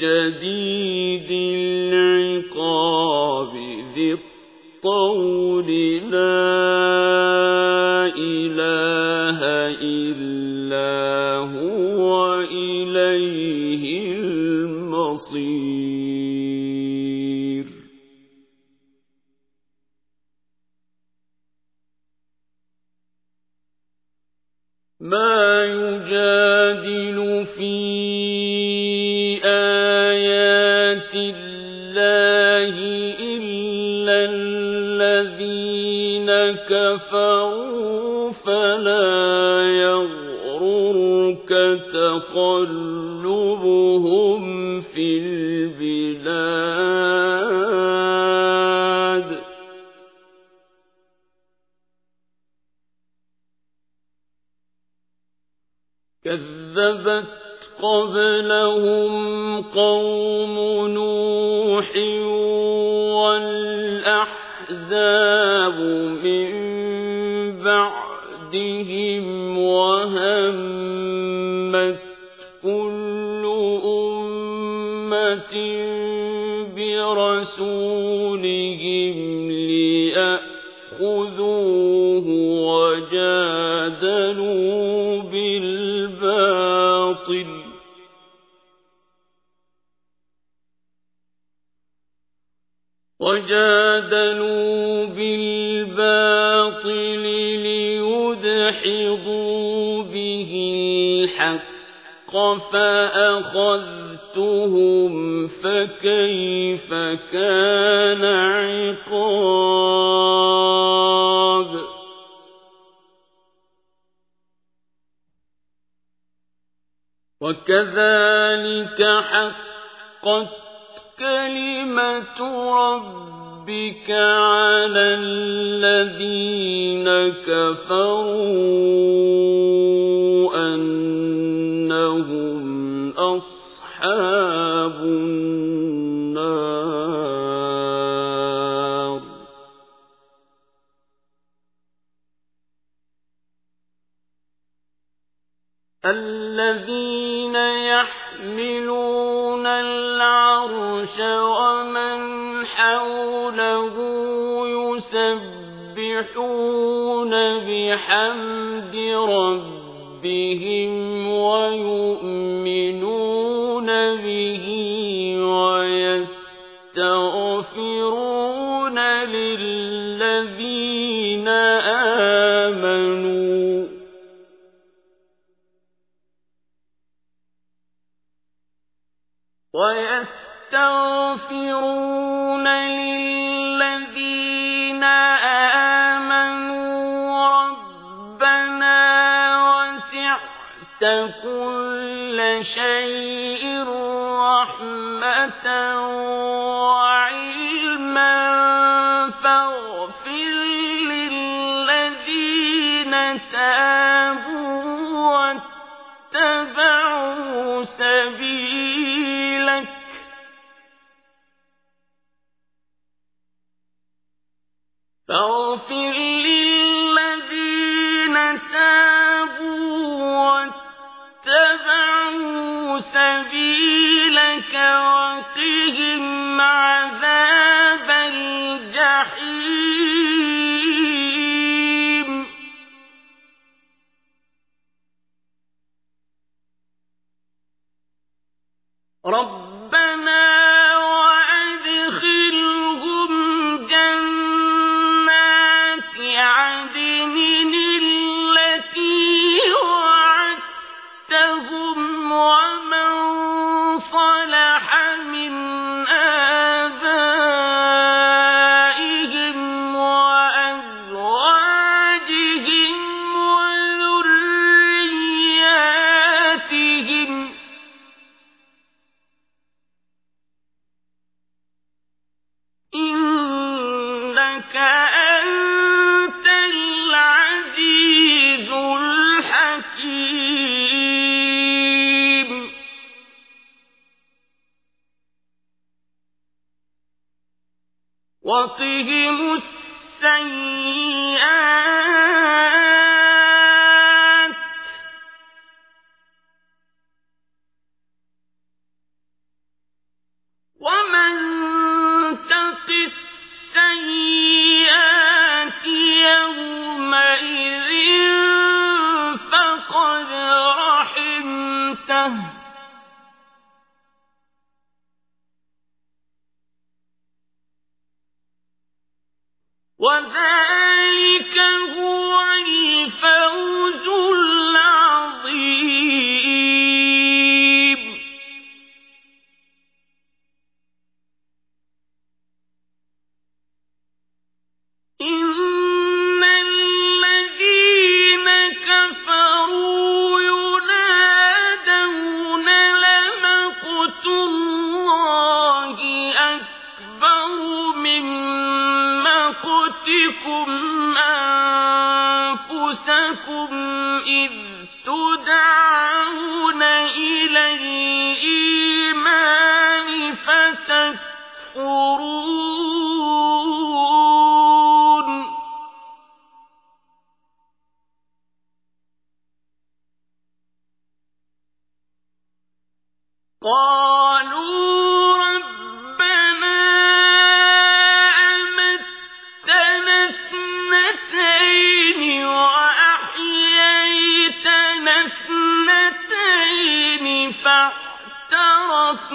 شديد العقاب ذي الطول لا إله إلا كفروا فلا يغررك تقلبهم في البلاد. كذبت قبلهم قوم نوح والأحزاب من بعدهم وهمت كل أمة برسولهم ليأخذوه وجادلوا بالباطل. وجادلوا بالباطل ليدحضوا به الحق فأخذتهم فكيف كان عقاب وكذلك حقت كلمة ربك على الذين كفروا أنهم أصحاب النار الذين يسبحون بحمد ربهم ويؤمنون به ويستغفرون للذين آمنوا ويستغفرون للذين تابوا واتبعوا سبيلك عذاب الجحيم. ربنا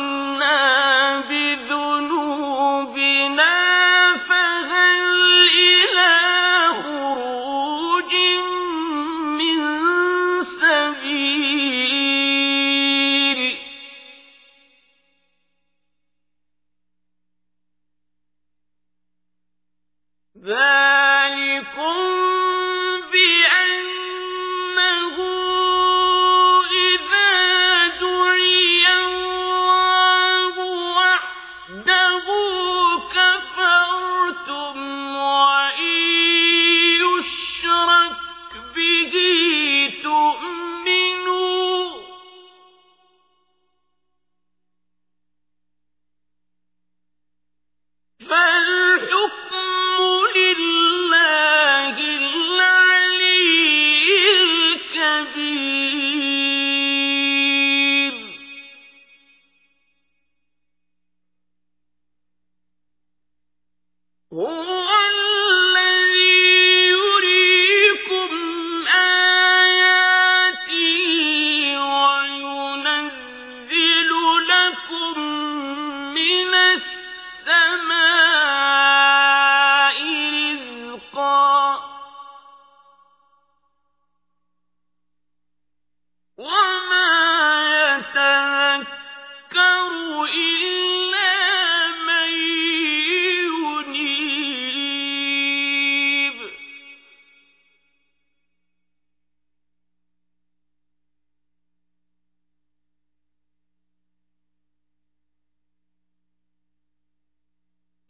فاعترفنا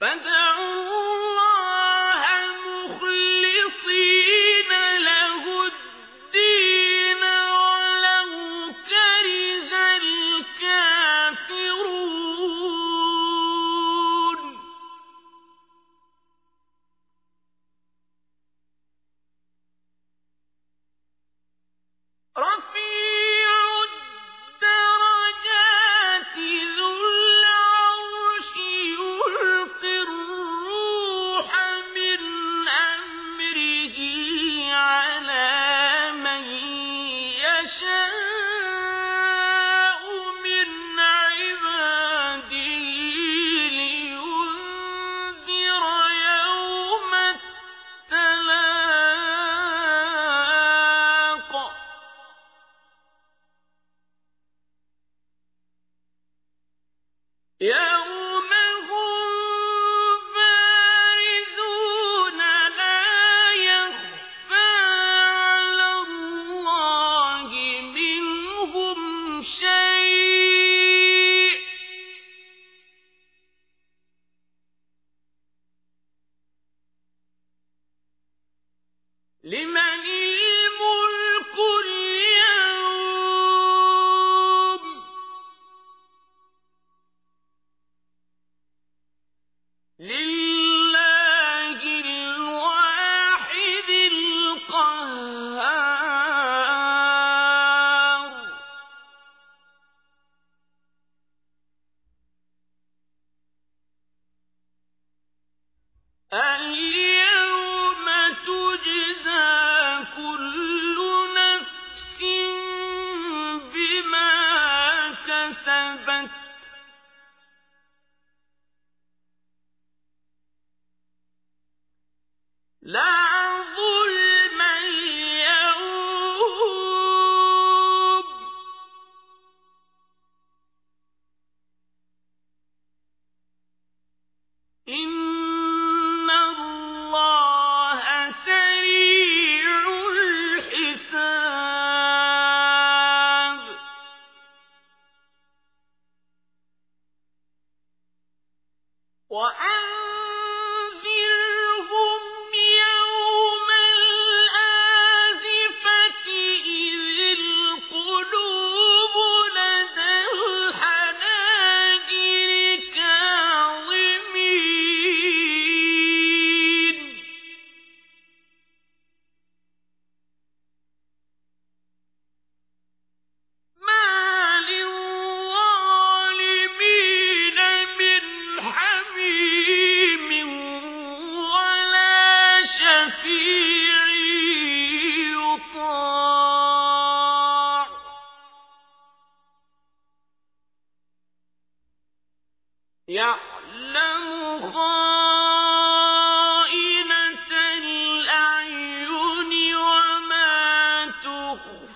فادعوا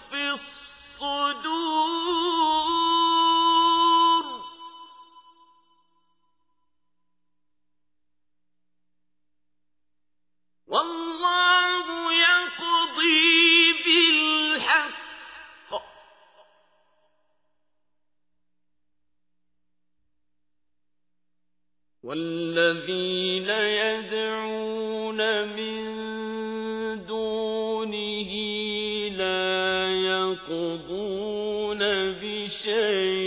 في الصدور. والله يقضي بالحق. والذي شيء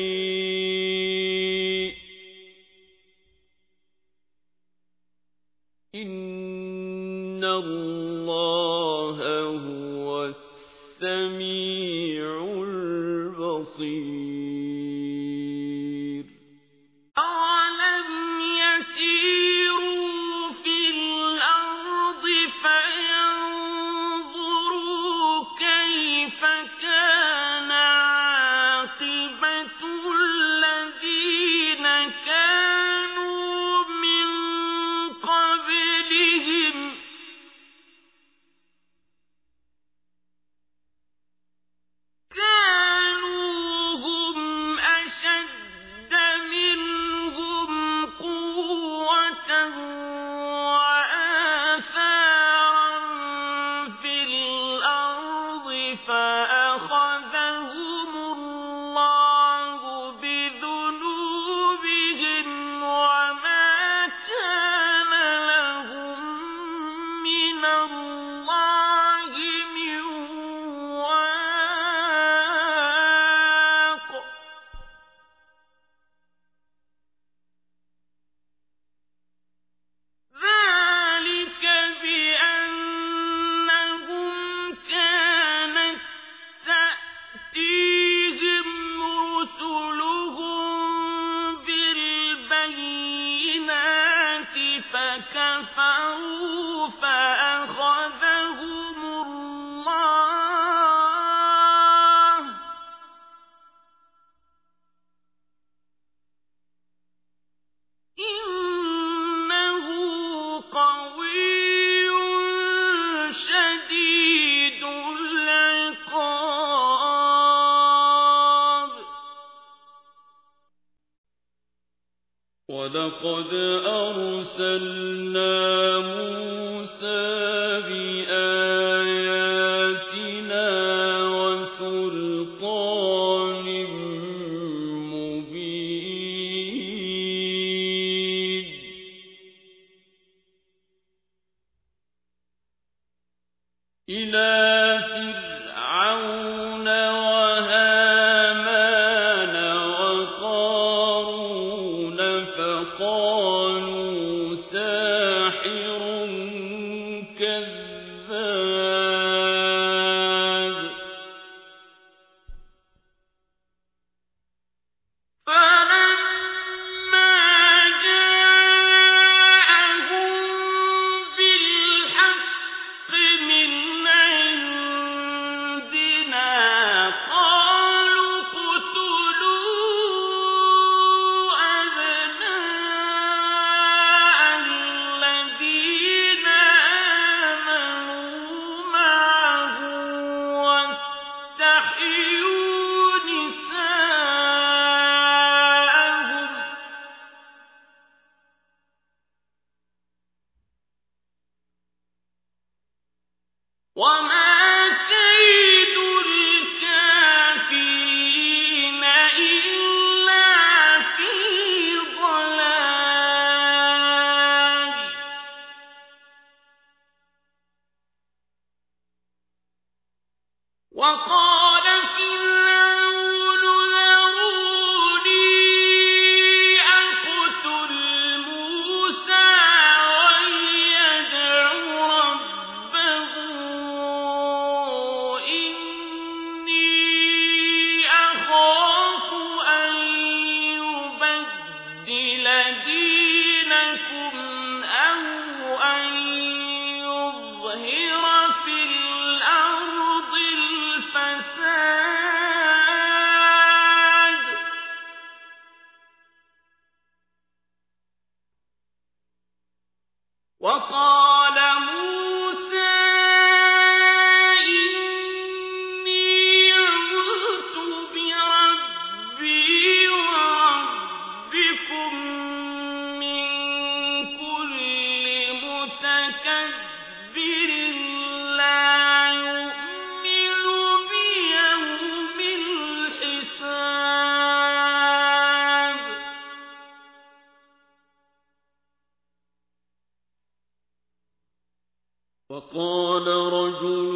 وقال رجل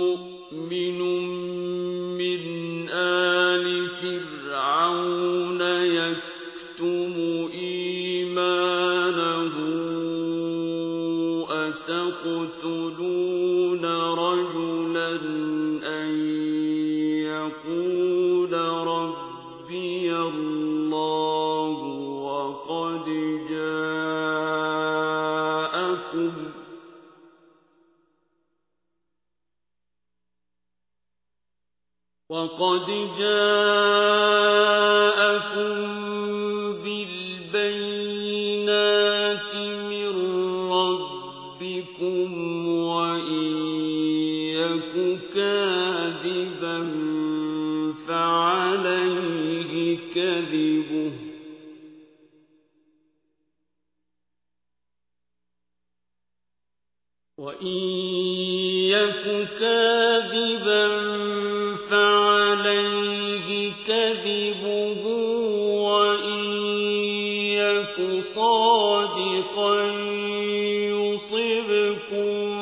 مؤمن من آل فرعون يكتم إيمانه أتقتلون وقد جاء صدقا يصبكم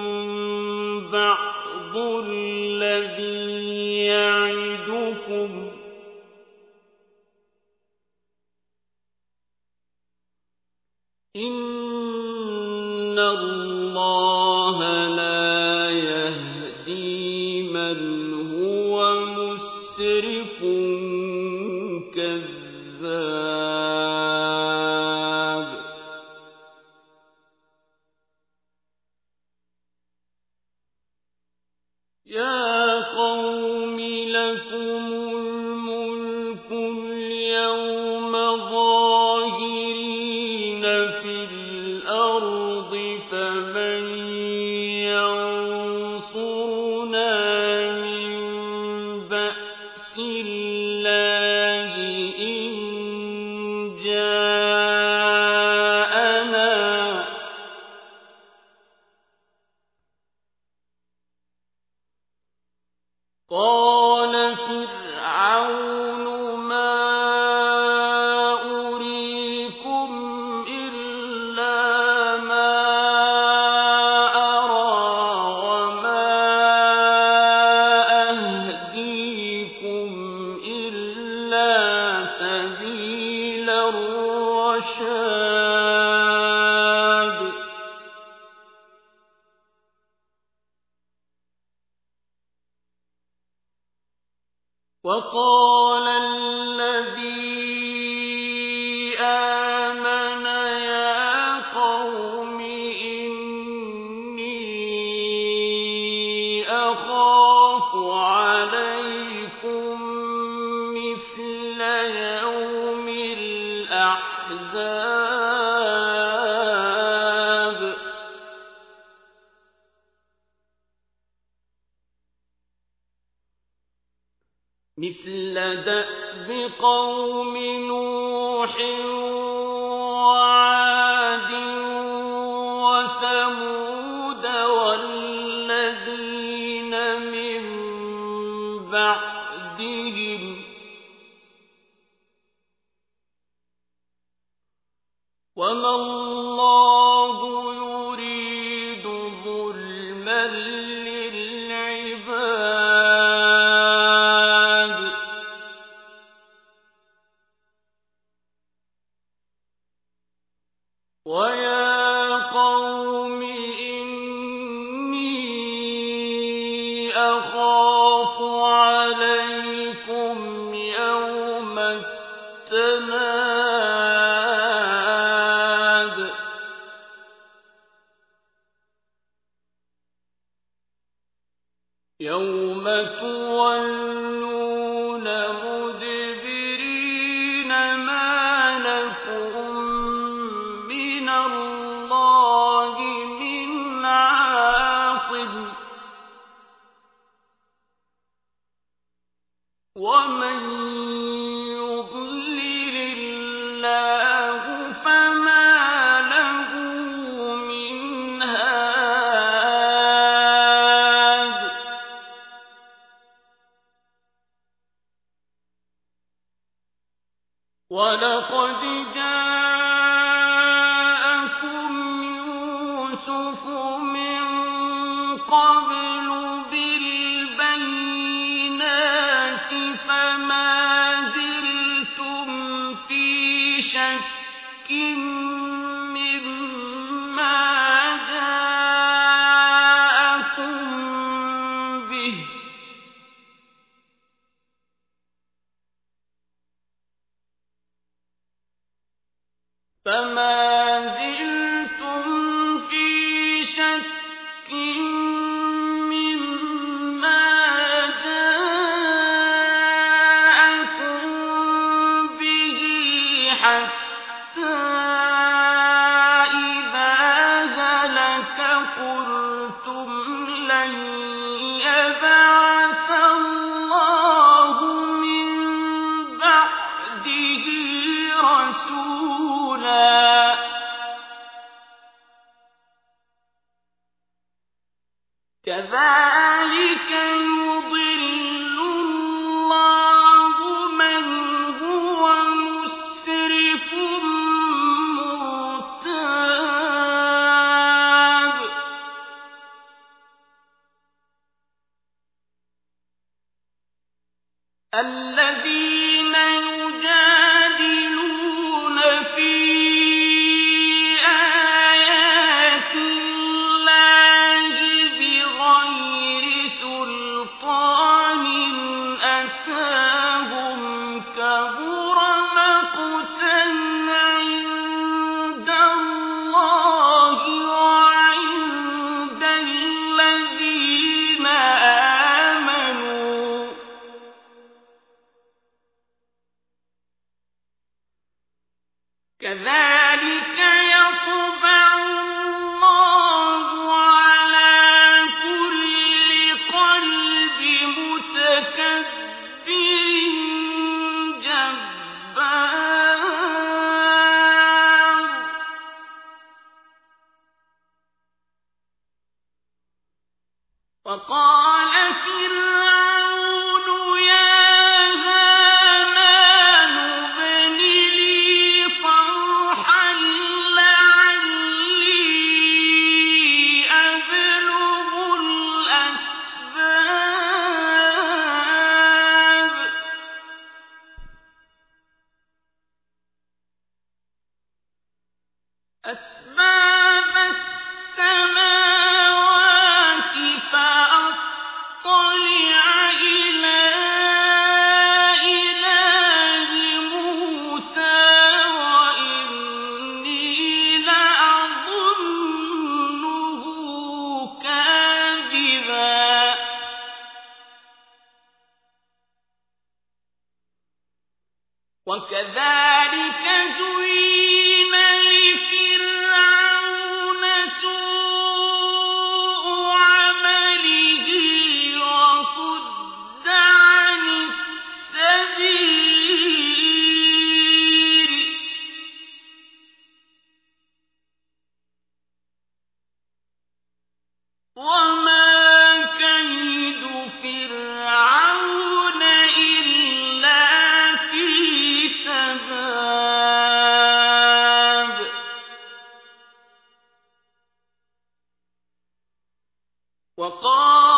وَقَالَ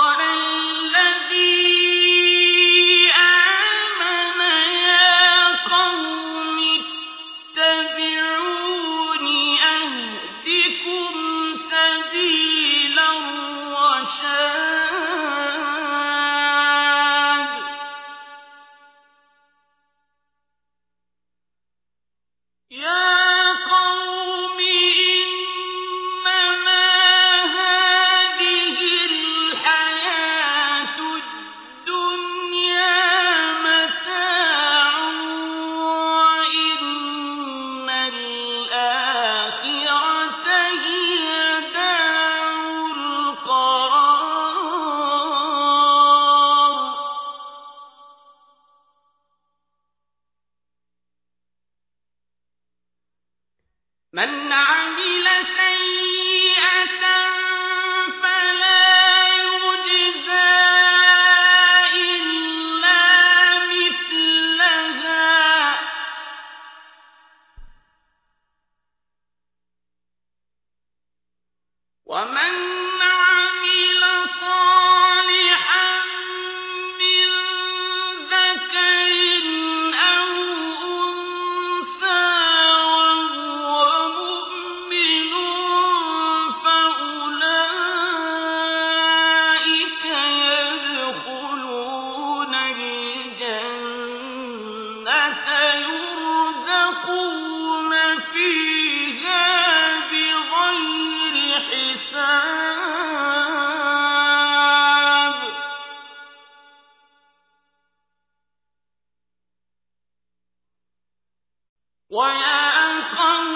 وَيَا قَوْمِ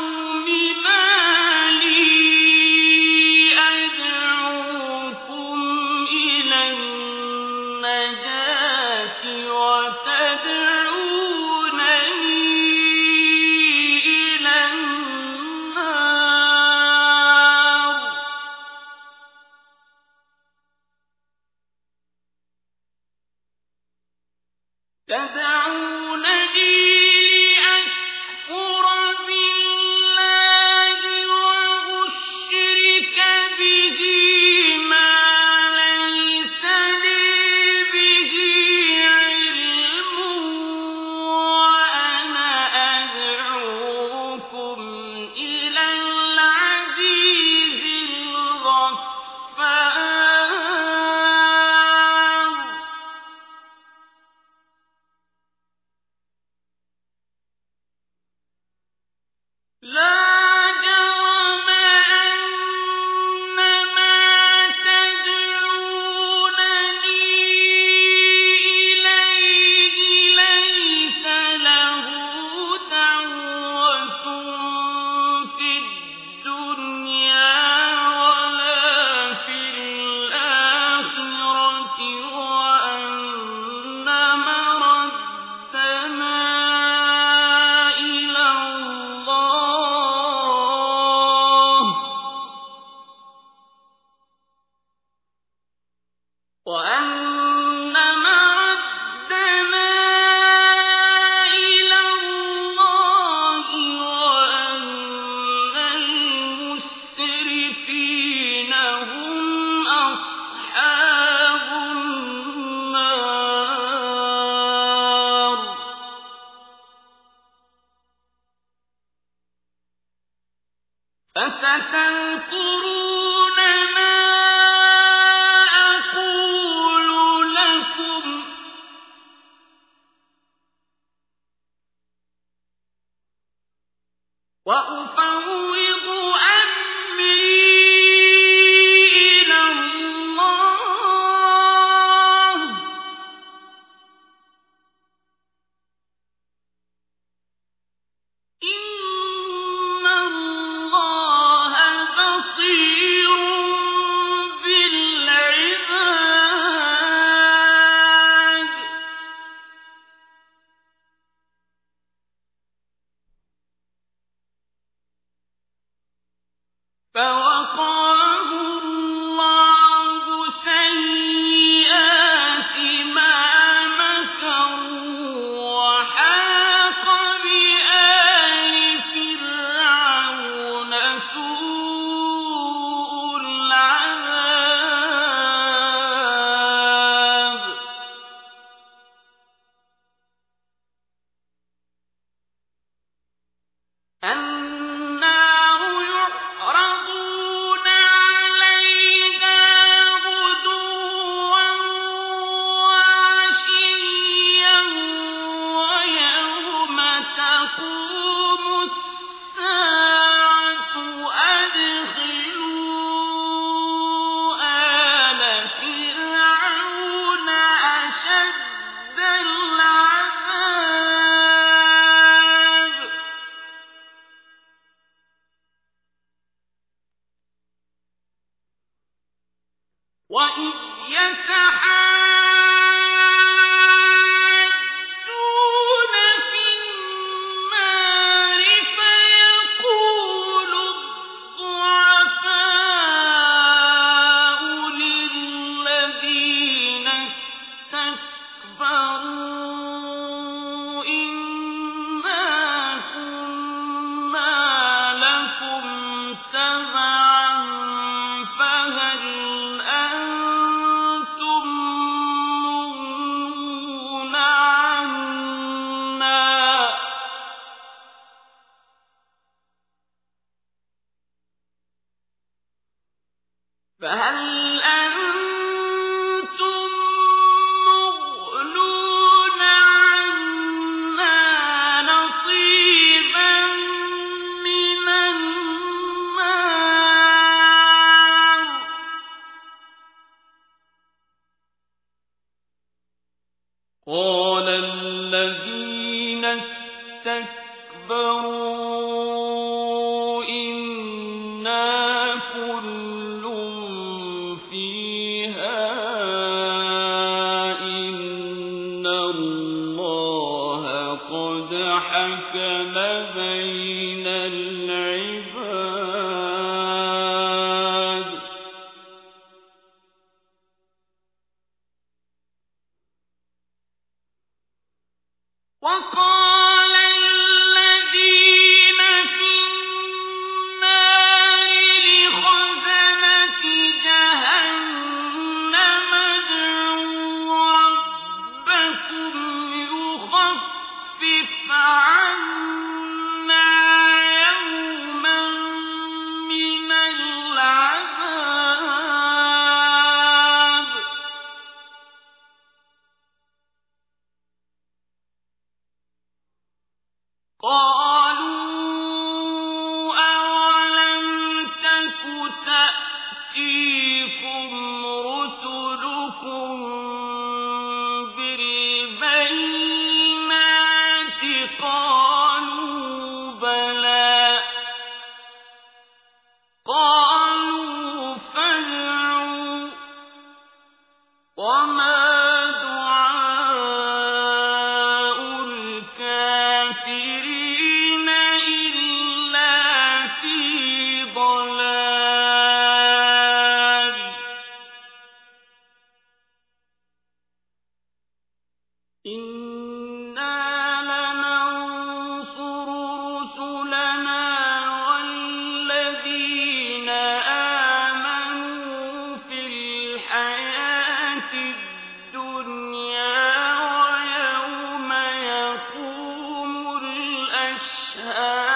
الله قد حكم بين العباد الأشهاد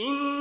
إن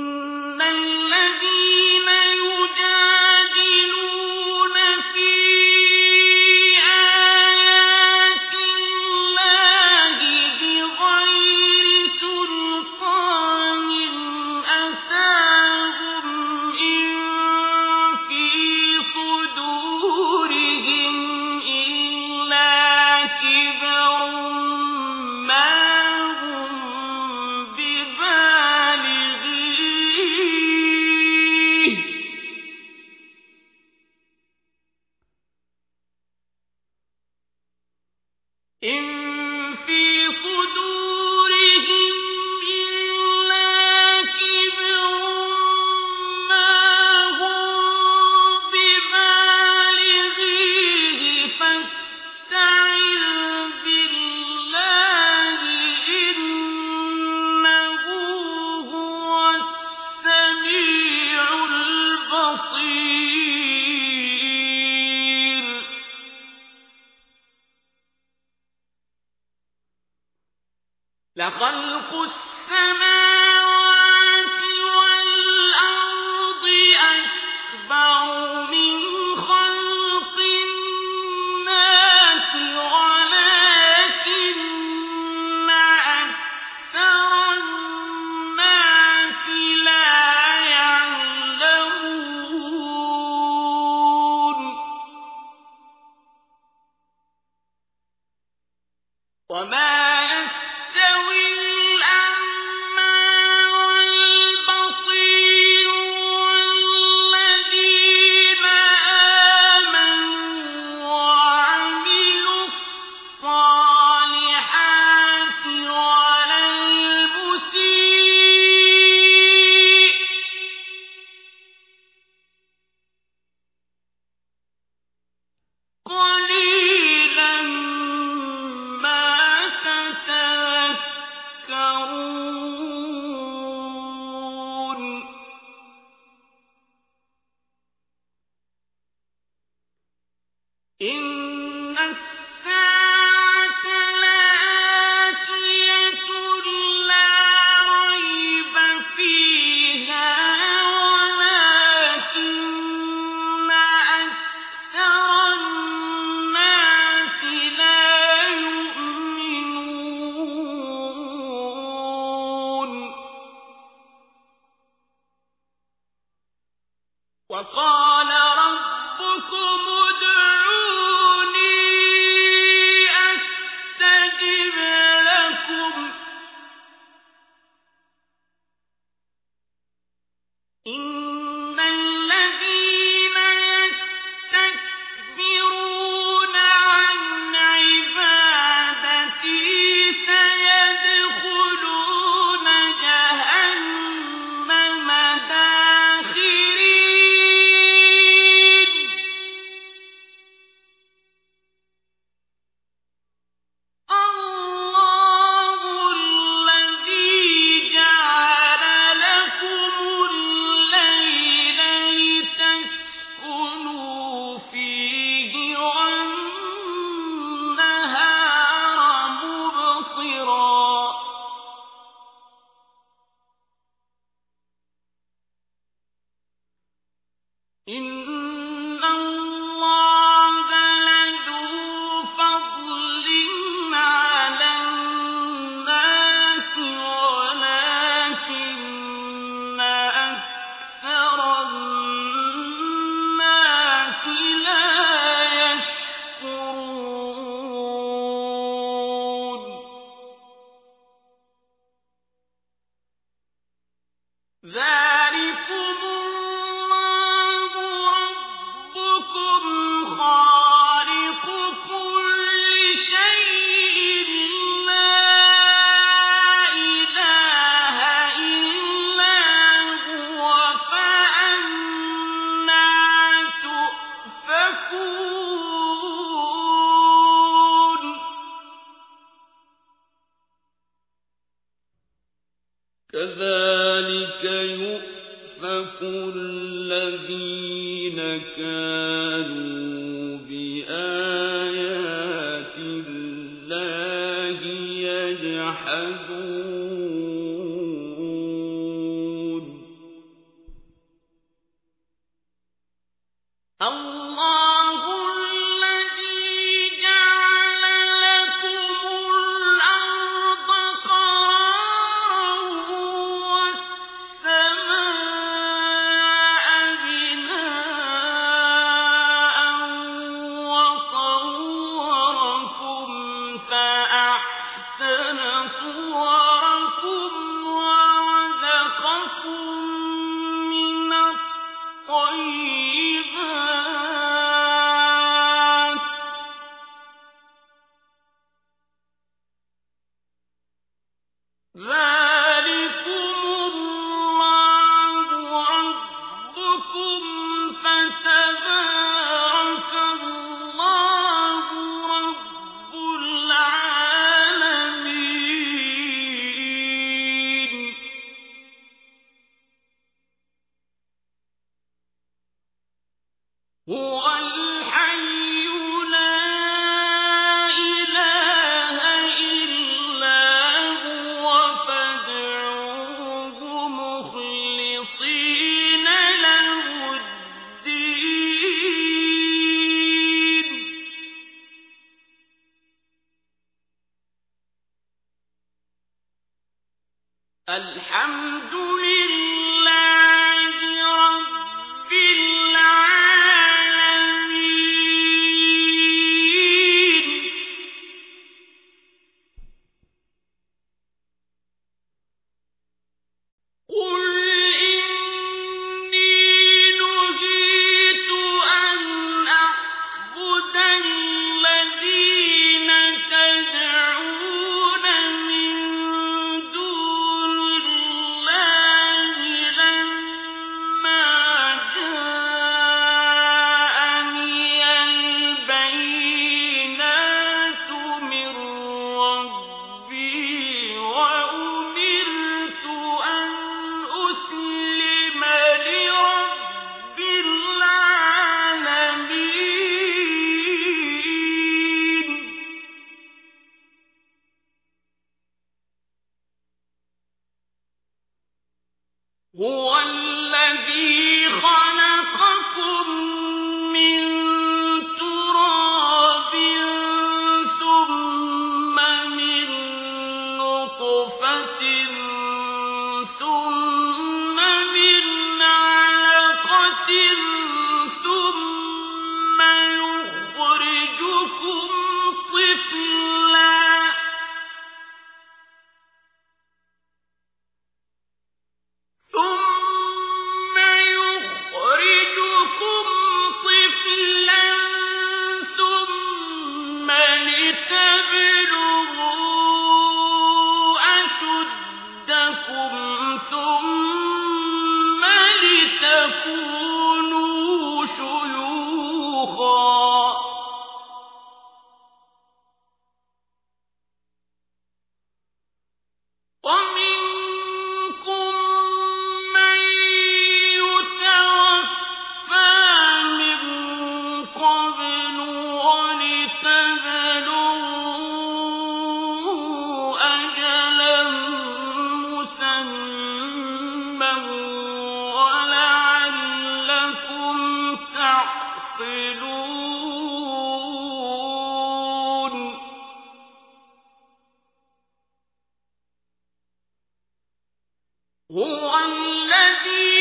هُوَ الَّذِي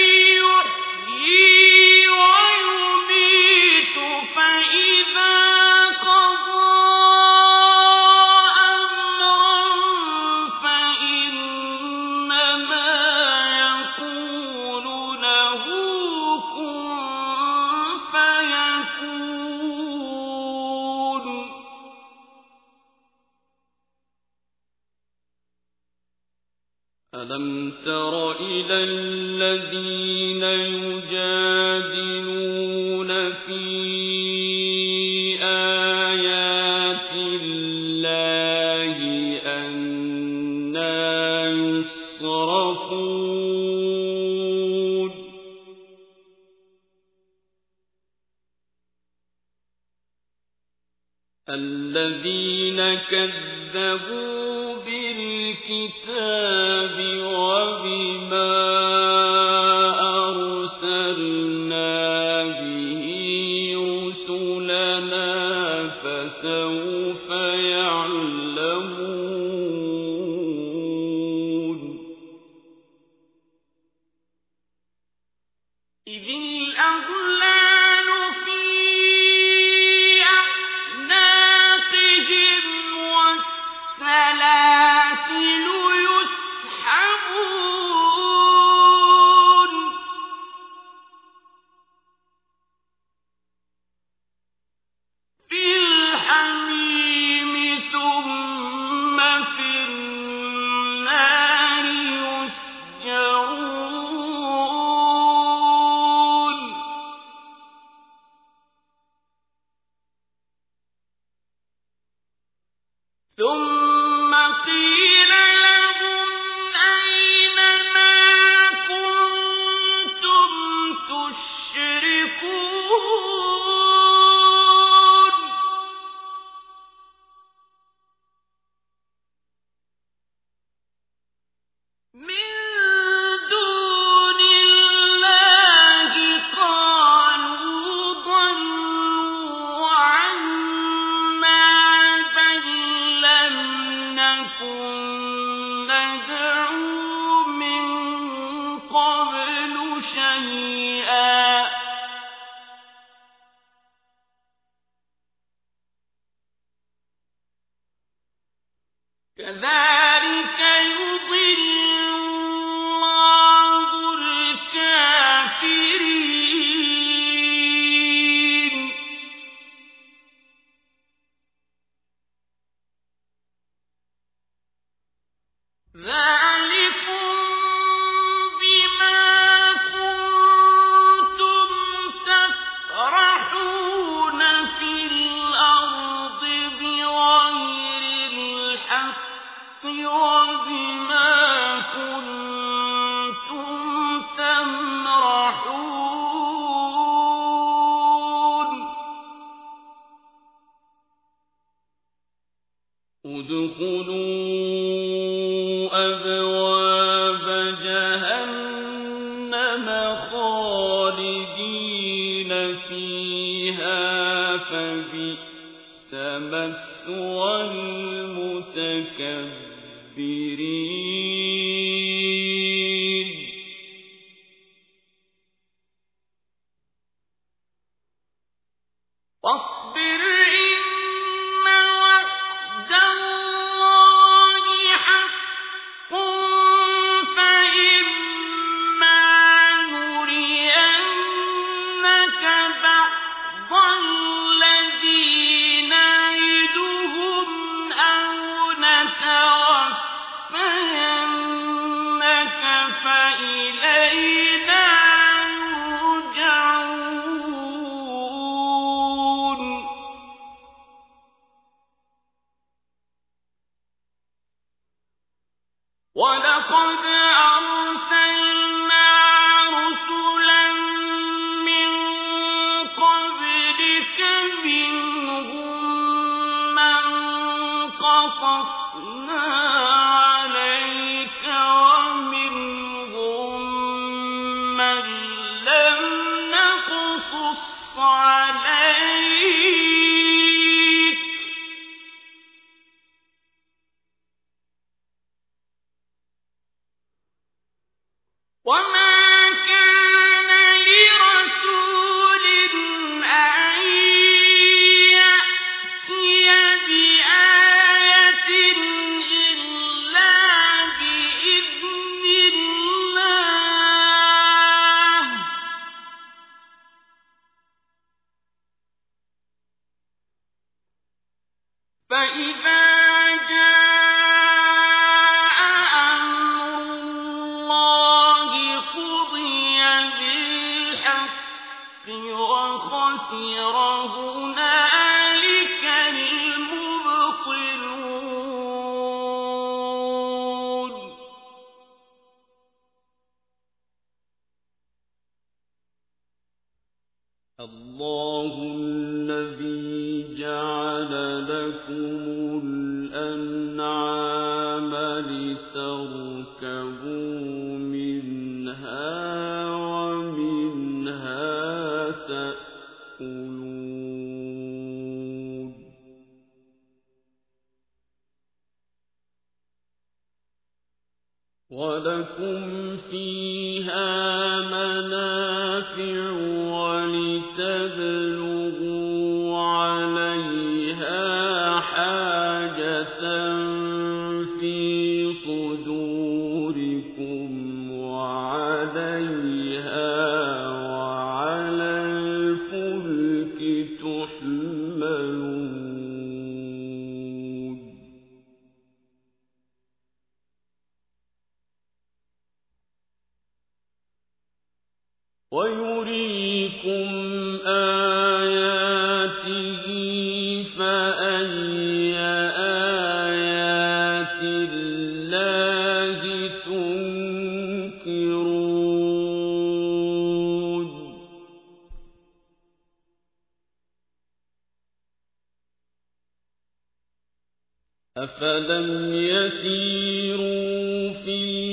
ادخلوا أبواب جهنم خالدين فيها فبئس مثوى أفلم يسيروا في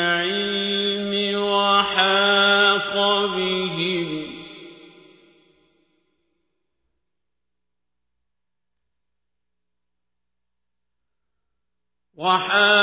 العلم وحاق بهم. وحاق